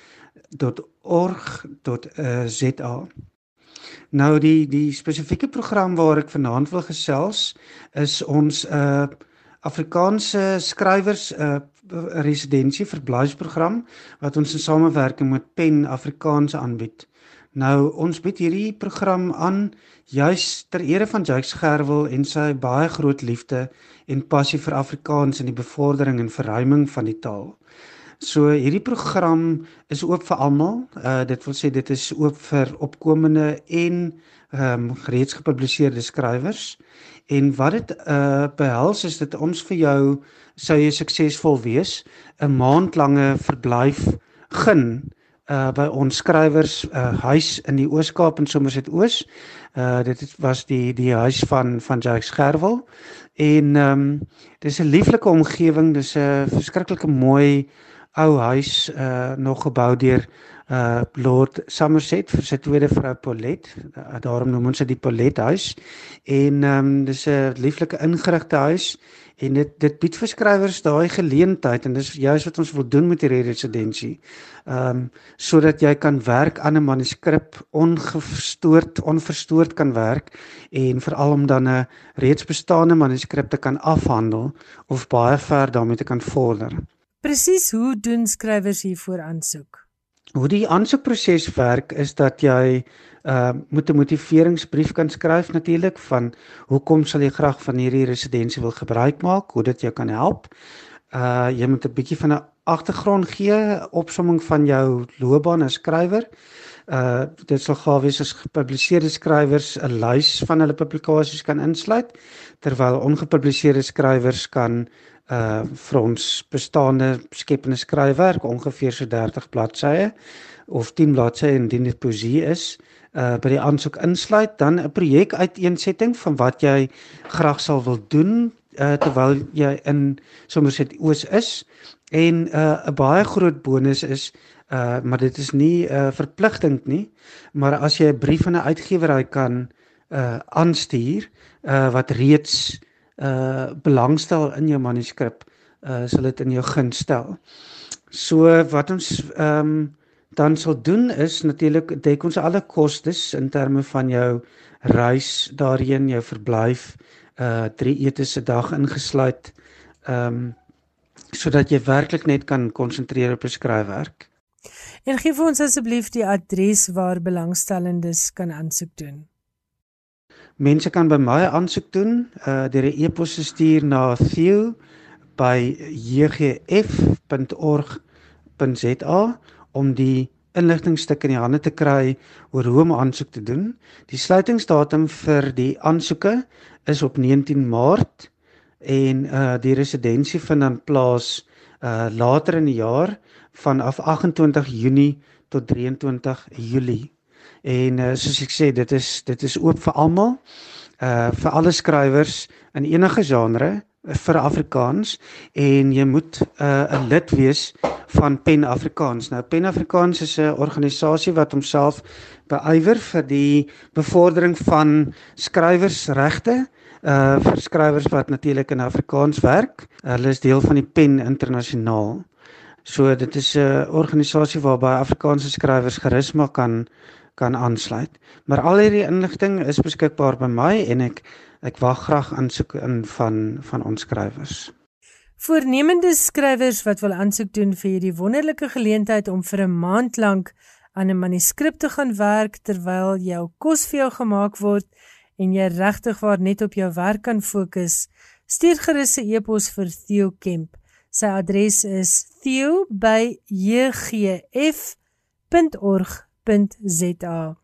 www.org.za. Eh, nou die die spesifieke program waar ek vanaand wil gesels is ons uh Afrikaanse skrywers uh, residensie verblyfsprogram wat ons in samewerking met Pen Afrikaans aanbied. Nou ons bied hierdie program aan juis ter ere van Jacques Gerwel en sy baie groot liefde en passie vir Afrikaans en die bevordering en verruiming van die taal. So hierdie program is oop vir almal. Uh dit wil sê dit is oop vir opkomende en ehm um, reeds gepubliseerde skrywers. En wat dit uh behels is dit ons vir jou sou jy suksesvol wees 'n maandlange verblyf gun uh by ons skrywers uh huis in die Oos-Kaap en Somerset Oos. Uh dit was die die huis van van Jacques Gerwel en ehm um, dis 'n lieflike omgewing, dis 'n verskriklike mooi ou huis uh nog gebou deur uh Lord Somerset vir sy tweede vrou Paulet. Uh, daarom noem ons dit die Paulet huis. En ehm um, dis 'n lieflike ingerigte huis en dit dit bied vir skrywers daai geleentheid en dis juist wat ons wil doen met hierdie residensie. Ehm um, sodat jy kan werk aan 'n manuskrip ongestoord onverstoord kan werk en veral om dan 'n reeds bestaande manuskrip te kan afhandel of baie ver daarmee te kan vorder. Presies hoe doen skrywers hiervoor aansoek? Hoe die aansoekproses werk is dat jy uh moet 'n motiveringsbrief kan skryf natuurlik van hoekom sal jy graag van hierdie residensie wil gebruik maak, hoe dit jou kan help. Uh jy moet 'n bietjie van 'n agtergrond gee, opsomming van jou loopbaan as skrywer. Uh dit sal gawe wees as gepubliseerde skrywers 'n lys van hulle publikasies kan insluit terwyl ongepubliseerde skrywers kan uh vir ons bestaande skepende skryfwerk ongeveer so 30 bladsye of 10 bladsye indien dit poesie is uh by die aansoek insluit dan 'n projek uiteensetting van wat jy graag sal wil doen uh terwyl jy in Somerset Oos is. En uh 'n baie groot bonus is uh maar dit is nie 'n uh, verpligting nie maar as jy 'n brief aan 'n uitgewery kan uh aanstuur uh wat reeds uh belangstel in jou manuskrip uh sal dit in jou guns stel. So wat ons ehm um, dan sal doen is natuurlik dek ons alle kostes in terme van jou reis daarheen, jou verblyf, uh drie etes 'n dag ingesluit ehm um, sodat jy werklik net kan konsentreer op skryfwerk. En gee vir ons asseblief die adres waar belangstellendes kan aansoek doen. Mense kan by my aansoek doen uh deur 'n e-pos te stuur na theo by jgf.org.za om die inligtingstuk in die hande te kry oor hoe om aansoek te doen. Die sluitingsdatum vir die aansoeke is op 19 Maart en uh die residensie vind dan plaas uh later in die jaar vanaf 28 Junie tot 23 Julie. En uh, soos ek sê, dit is dit is oop vir almal. Uh vir alle skrywers in enige genre vir Afrikaans en jy moet 'n uh, lid wees van Pen Afrikaans. Nou Pen Afrikaans is 'n organisasie wat homself beywer vir die bevordering van skrywersregte uh vir skrywers wat natuurlik in Afrikaans werk. Hulle is deel van die Pen Internasionaal. So dit is 'n organisasie waarby Afrikaanse skrywers gerus maar kan kan aansluit. Maar al hierdie inligting is beskikbaar by my en ek ek wag graag aansoek in van van ons skrywers. Voornemende skrywers wat wil aansoek doen vir hierdie wonderlike geleentheid om vir 'n maand lank aan 'n manuskrip te gaan werk terwyl jou kos vir jou gemaak word en jy regtig waar net op jou werk kan fokus, stuur gerus 'n e-pos vir Theo Kemp. Sy adres is theo@jgf.org.za.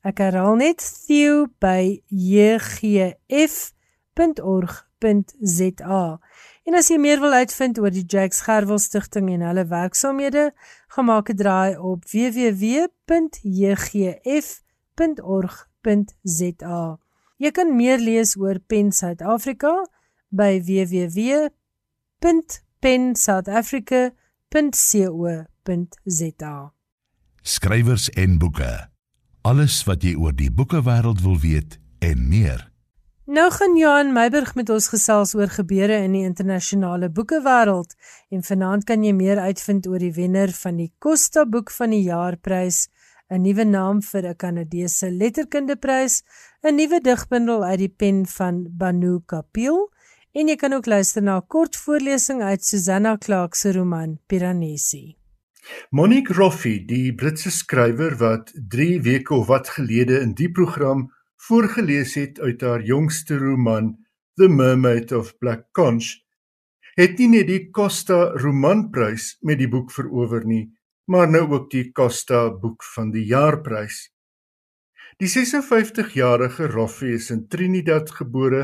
Ek herhaal net theo@jgf.org.za. En as jy meer wil uitvind oor die Jacques Gerwel Stichting en hulle werksaamhede, gemaak 'n draai op www.jgf.org.za. Jy kan meer lees oor Pen Suid-Afrika by www.pensouthafrica.co.za. Skrywers en boeke. Alles wat jy oor die boekewêreld wil weet en meer. Nou gaan Johan Meiburg met ons gesels oor gebeure in die internasionale boekewêreld en vanaand kan jy meer uitvind oor die wenner van die Costa Boek van die Jaarprys, 'n nuwe naam vir 'n Kanadese letterkundeprys, 'n nuwe digbundel uit die pen van Banu Kapil en jy kan ook luister na 'n kort voorlesing uit Susanna Clarke se roman Piranesi. Monique Roffey, die Britse skrywer wat 3 weke of wat gelede in die program voorgeles het uit haar jongste roman The Mermaid of Black Conch, het nie net die Costa Romanprys met die boek verower nie, maar nou ook die Costa Boek van die Jaarprys. Die 56-jarige Roffey is in Trinidad gebore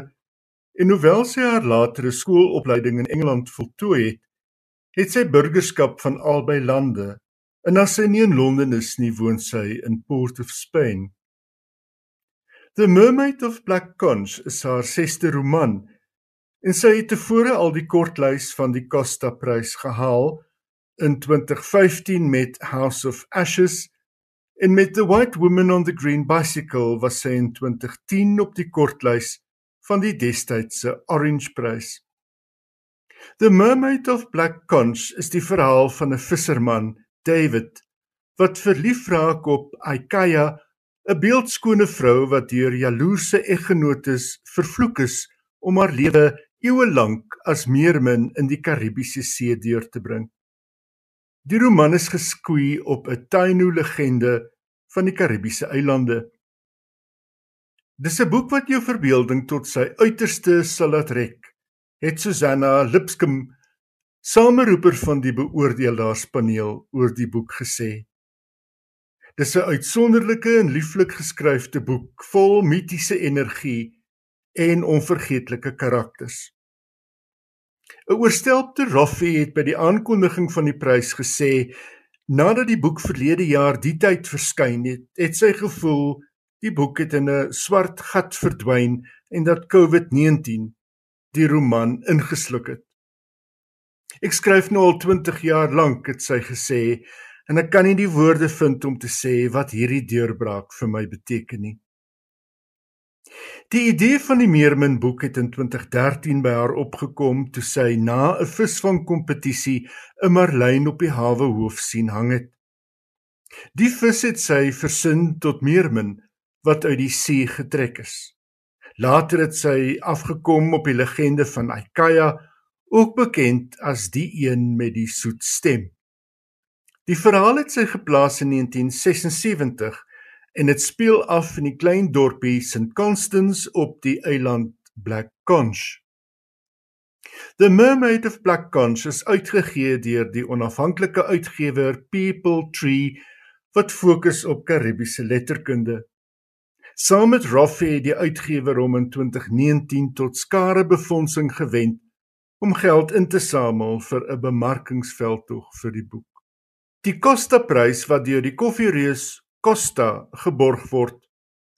en hoewel sy haar latere skoolopleiding in Engeland voltooi het, het sy burgerskap van albei lande. En as sy nie in Londen is nie, woon sy in Port of Spain. The Mermaid of Black Conch is haar sesde roman en sy het tevore al die kortlys van die Costa Prys gehaal in 2015 met House of Ashes en met The White Woman on the Green Bicycle was sy in 2010 op die kortlys van die destydse Orange Prys. The Mermaid of Black Conch is die verhaal van 'n visserman, David, wat verlief raak op Aikaya 'n beeldskone vrou wat deur jaloerse eggenotes vervloek is om haar lewe eeue lank as meermin in die Karibiese See deur te bring. Die roman is geskoei op 'n Taino legende van die Karibiese eilande. Dis 'n boek wat jou verbeelding tot sy uiterste sal laat rek, het Susanna Lipscomb, sameroeper van die beoordelaarspaneel, oor die boek gesê. Dis 'n uitsonderlike en lieflik geskryfde boek vol mitiese energie en onvergeetlike karakters. 'n Oorstelpte Roffie het by die aankondiging van die prys gesê nadat die boek verlede jaar die tyd verskyn het, het sy gevoel die boek het in 'n swart gat verdwyn en dat COVID-19 die roman ingesluk het. Ek skryf nou al 20 jaar lank, het sy gesê, en ek kan nie die woorde vind om te sê wat hierdie deurbraak vir my beteken nie. Die idee van die Meermin boek het in 2013 by haar opgekom toe sy na 'n visvang kompetisie 'n marlyn op die hawe hoof sien hang het. Die vis het sy versin tot Meermin wat uit die see getrek is. Later het sy afgekom op die legende van Aikaya, ook bekend as die een met die soet stem. Die verhaal het sy geplaas in 1976 en dit speel af in die klein dorpie St Constance op die eiland Black Conch. The Mermaid of Black Conch is uitgegee deur die onafhanklike uitgewer People Tree wat fokus op Karibiese letterkunde. Saam met Roffey het die uitgewer hom in 2019 tot skare befondsing gewend om geld in te samel vir 'n bemarkingsveldtog vir die boek. Die Costa-prys wat deur die koffiereus Costa geborg word,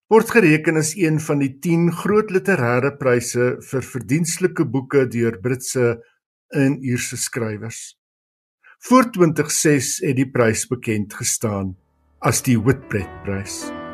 word gereken as een van die 10 groot literêre pryse vir verdienstelike boeke deur Britse en Ierse skrywers. Voor 2006 het die prys bekend gestaan as die Whitbread-prys.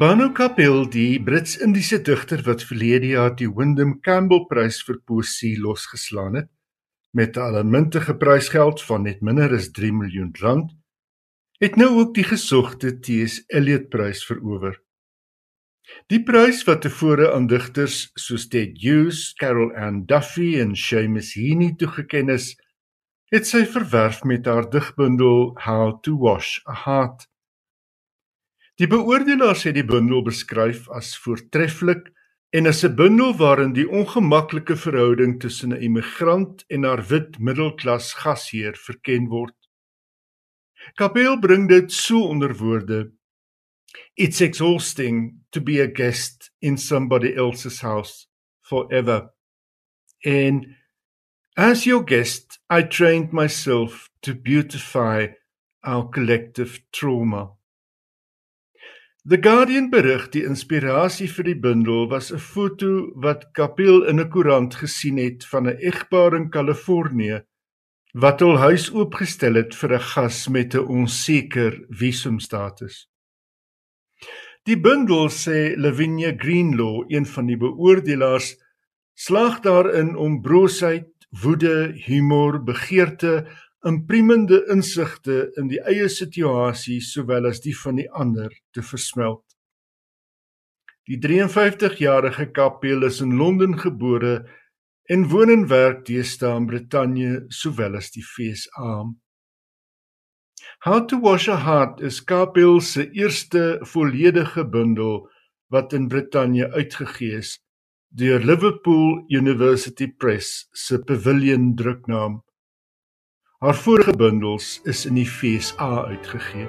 Banu Kapil, die Brits-Indiese digter wat verlede jaar die Wyndham Campbell Prys vir poesie losgeslaan het met 'n allemintige prysgeld van net minder as 3 miljoen rand, het nou ook die gesogte T.S. Eliot Prys verower. Die prys wat tevore aan digters soos Ted Hughes, Carol Ann Duffy en Seamus Heaney toegeken is, het sy verwerf met haar digbundel How to Wash a Heart. Die beoordelaars het die bundel beskryf as voortreffelik en as 'n bundel waarin die ongemaklike verhouding tussen 'n immigrant en haar wit middelklas gasheer verken word. Kapel bring dit so onder woorde: It's exhausting to be a guest in somebody else's house forever. And as your guest, I trained myself to beautify our collective trauma. The Guardian berig die inspirasie vir die bundel was 'n foto wat Kapil in 'n koerant gesien het van 'n egpaar in Kalifornië wat hul huis oopgestel het vir 'n gas met 'n onseker visumstatus. Die bundel sê Lavinia Greenlaw, een van die beoordelaars, slaag daarin om broosheid, woede, humor, begeerte impriemende insigte in die eie situasie sowel as die van die ander te versmelt. Die 53-jarige Kapel is in Londen gebore en woon en werk deesdae in Brittanje sowel as die FSA. How to Wash a Heart is Kapel se eerste volledige bundel wat in Brittanje uitgegee is deur Liverpool University Press se Pavilion druknaam. Haar vorige bundels is in die FSA uitgegee.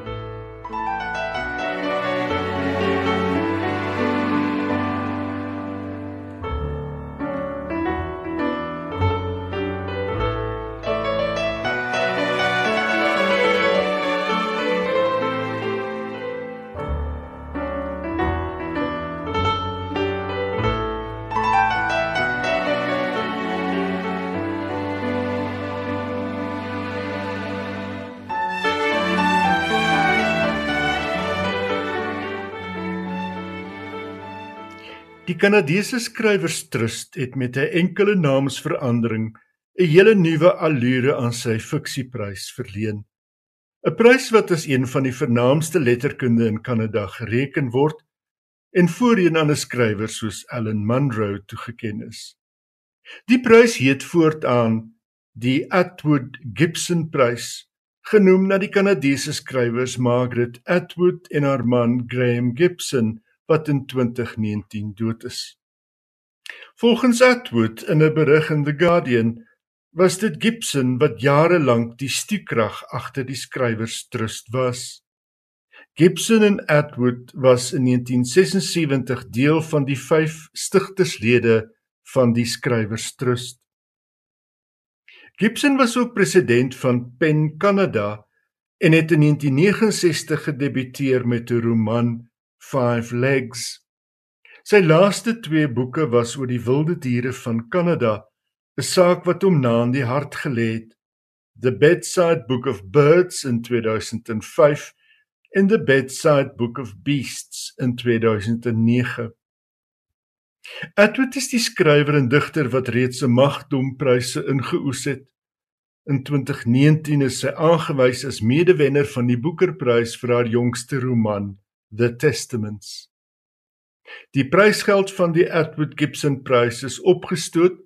Die Kanadese Skrywers Trust het met 'n enkele naamsverandering 'n hele nuwe allure aan sy fiksieprys verleen. 'n Prys wat as een van die vernaamste letterkunde in Kanada gereken word en voorheen aan 'n skrywer soos Alan Munro toegeken is. Die prys heet voortaan die Atwood Gibson Prys, genoem na die Kanadese skrywers Margaret Atwood en haar man Graham Gibson wat in 2019 dood is. Volgens Atwood in 'n berig in The Guardian was dit Gibson wat jare lank die stuurkrag agter die skrywers trust was. Gibson en Atwood was in 1976 deel van die 5 stigterslede van die skrywers trust. Gibson was ook president van Pen Canada en het in 1969 gedebuteer met 'n roman Five Legs. Sy laaste twee boeke was oor die wilde diere van Kanada, 'n saak wat hom na in die hart gelê het. The Bedside Book of Birds in 2005 en The Bedside Book of Beasts in 2009. Atwood is die skrywer en digter wat reeds 'n magdompryse ingeoes het. In 2019 is sy aangewys as medewenner van die Booker-prys vir haar jongste roman, The Testaments. Die prysgeld van die Atwood Gibson Prys is opgestoot.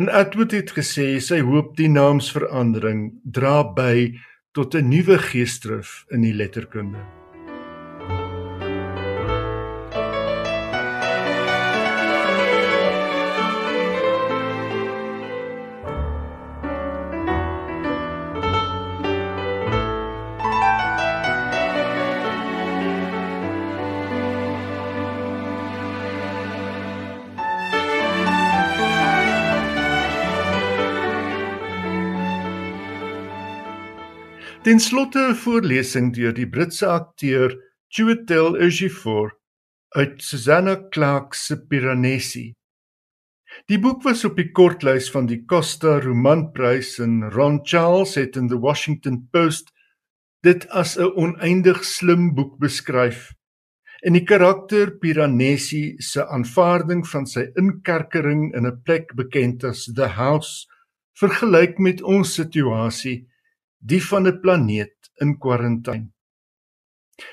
En Atwood het gesê sy hoop die naamsverandering dra by tot 'n nuwe geesdrif in die letterkunde. Ten slotte 'n voorlesing deur die Britse akteur Chiwetel Ejiofor uit Susanna Clarke se Piranesi. Die boek was op die kortlys van die Costa Romanprys en Ron Charles het in the Washington Post dit as 'n oneindig slim boek beskryf. En die karakter Piranesi se aanvaarding van sy inkerkering in 'n plek bekend as The House vergelyk met ons situasie die van 'n planeet in kwarantyne.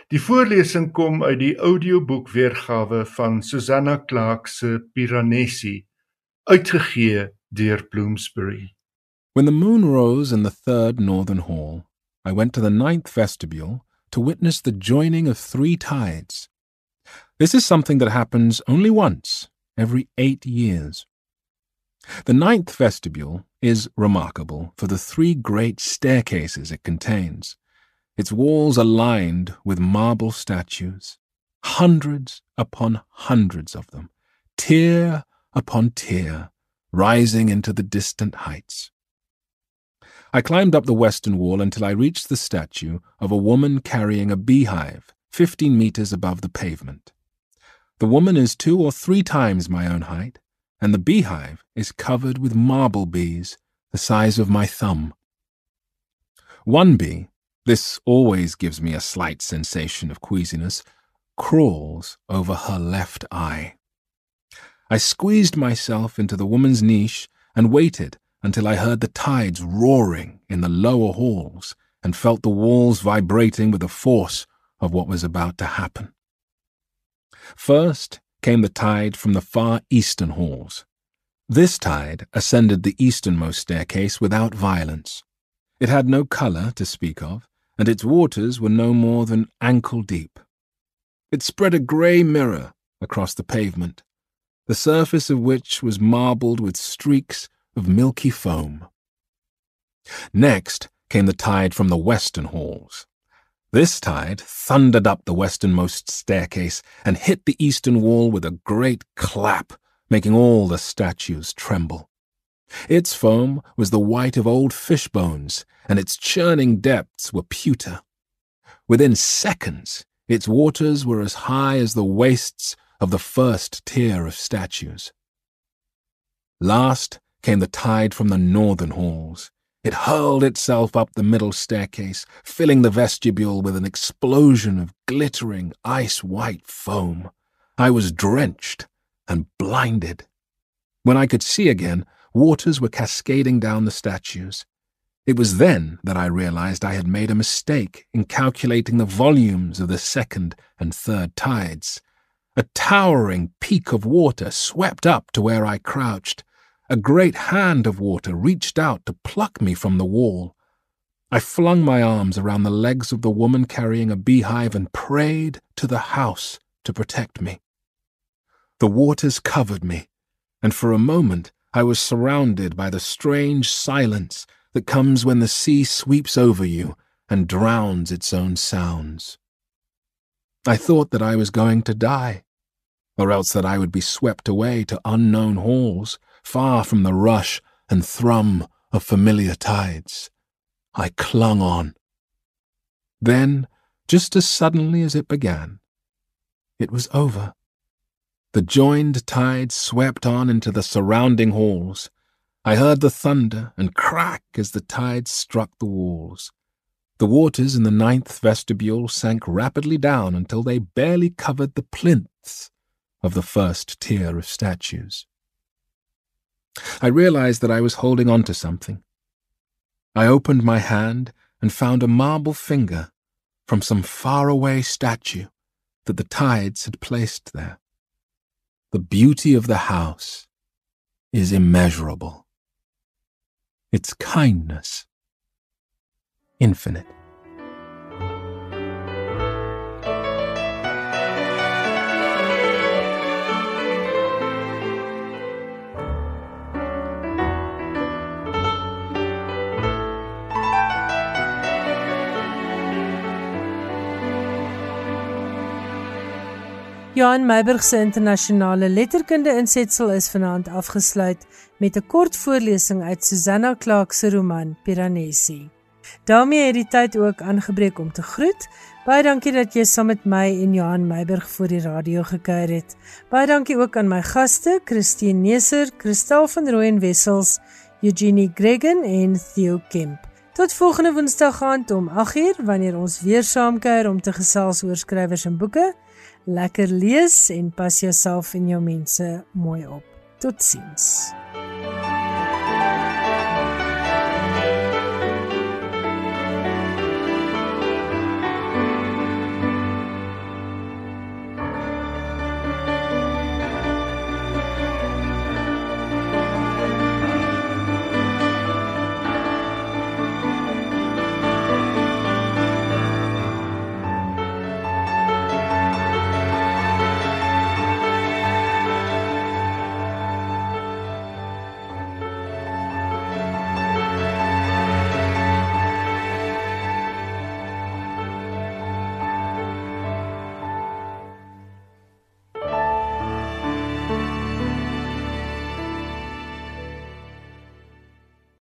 Die voorlesing kom uit die audioboek weergawe van Susanna Clarke se Piranesi, uitgegee deur Bloomsbury. When the moon rose in the third northern hall, I went to the ninth vestibule to witness the joining of three tides. This is something that happens only once every eight years. The ninth vestibule is remarkable for the three great staircases it contains. Its walls are lined with marble statues, hundreds upon hundreds of them, tier upon tier, rising into the distant heights. I climbed up the western wall until I reached the statue of a woman carrying a beehive, fifteen meters above the pavement. The woman is two or three times my own height, and the beehive is covered with marble bees the size of my thumb. One bee, this always gives me a slight sensation of queasiness, crawls over her left eye. I squeezed myself into the woman's niche and waited until I heard the tides roaring in the lower halls and felt the walls vibrating with the force of what was about to happen. First came the tide from the far eastern halls. This tide ascended the easternmost staircase without violence. It had no colour to speak of, and its waters were no more than ankle deep. It spread a grey mirror across the pavement, the surface of which was marbled with streaks of milky foam. Next came the tide from the western halls. This tide thundered up the westernmost staircase and hit the eastern wall with a great clap, making all the statues tremble. Its foam was the white of old fish bones, and its churning depths were pewter. Within seconds, its waters were as high as the waists of the first tier of statues. Last came the tide from the northern halls. It hurled itself up the middle staircase, filling the vestibule with an explosion of glittering ice white foam. I was drenched and blinded. When I could see again, waters were cascading down the statues. It was then that I realized I had made a mistake in calculating the volumes of the second and third tides. A towering peak of water swept up to where I crouched. A great hand of water reached out to pluck me from the wall. I flung my arms around the legs of the woman carrying a beehive and prayed to the house to protect me. The waters covered me, and for a moment I was surrounded by the strange silence that comes when the sea sweeps over you and drowns its own sounds. I thought that I was going to die, or else that I would be swept away to unknown halls far from the rush and thrum of familiar tides. I clung on. Then, just as suddenly as it began, it was over. The joined tide swept on into the surrounding halls. I heard the thunder and crack as the tide struck the walls. The waters in the ninth vestibule sank rapidly down until they barely covered the plinths of the first tier of statues. I realized that I was holding on to something. I opened my hand and found a marble finger from some faraway statue that the tides had placed there. The beauty of the house is immeasurable. Its kindness, infinite. Johan Meiburg se internasionale letterkunde insetsel is vanaand afgesluit met 'n kort voorlesing uit Susanna Clark se roman Piranesi. daarmee het die tyd ook aangebreek om te groet. Baie dankie dat jy saam met my en Johan Meiburg voor die radio gekuier het. Baie dankie ook aan my gaste, Christine Neser, Kristal van Rooyen Wessels, Eugenie Gregan en Theo Kemp. Tot volgende Woensdag aand om 8uur wanneer ons weer saamkuier om te gesels oor skrywers en boeke. Lekker lees en pas jouself en jou mense mooi op. Totsiens.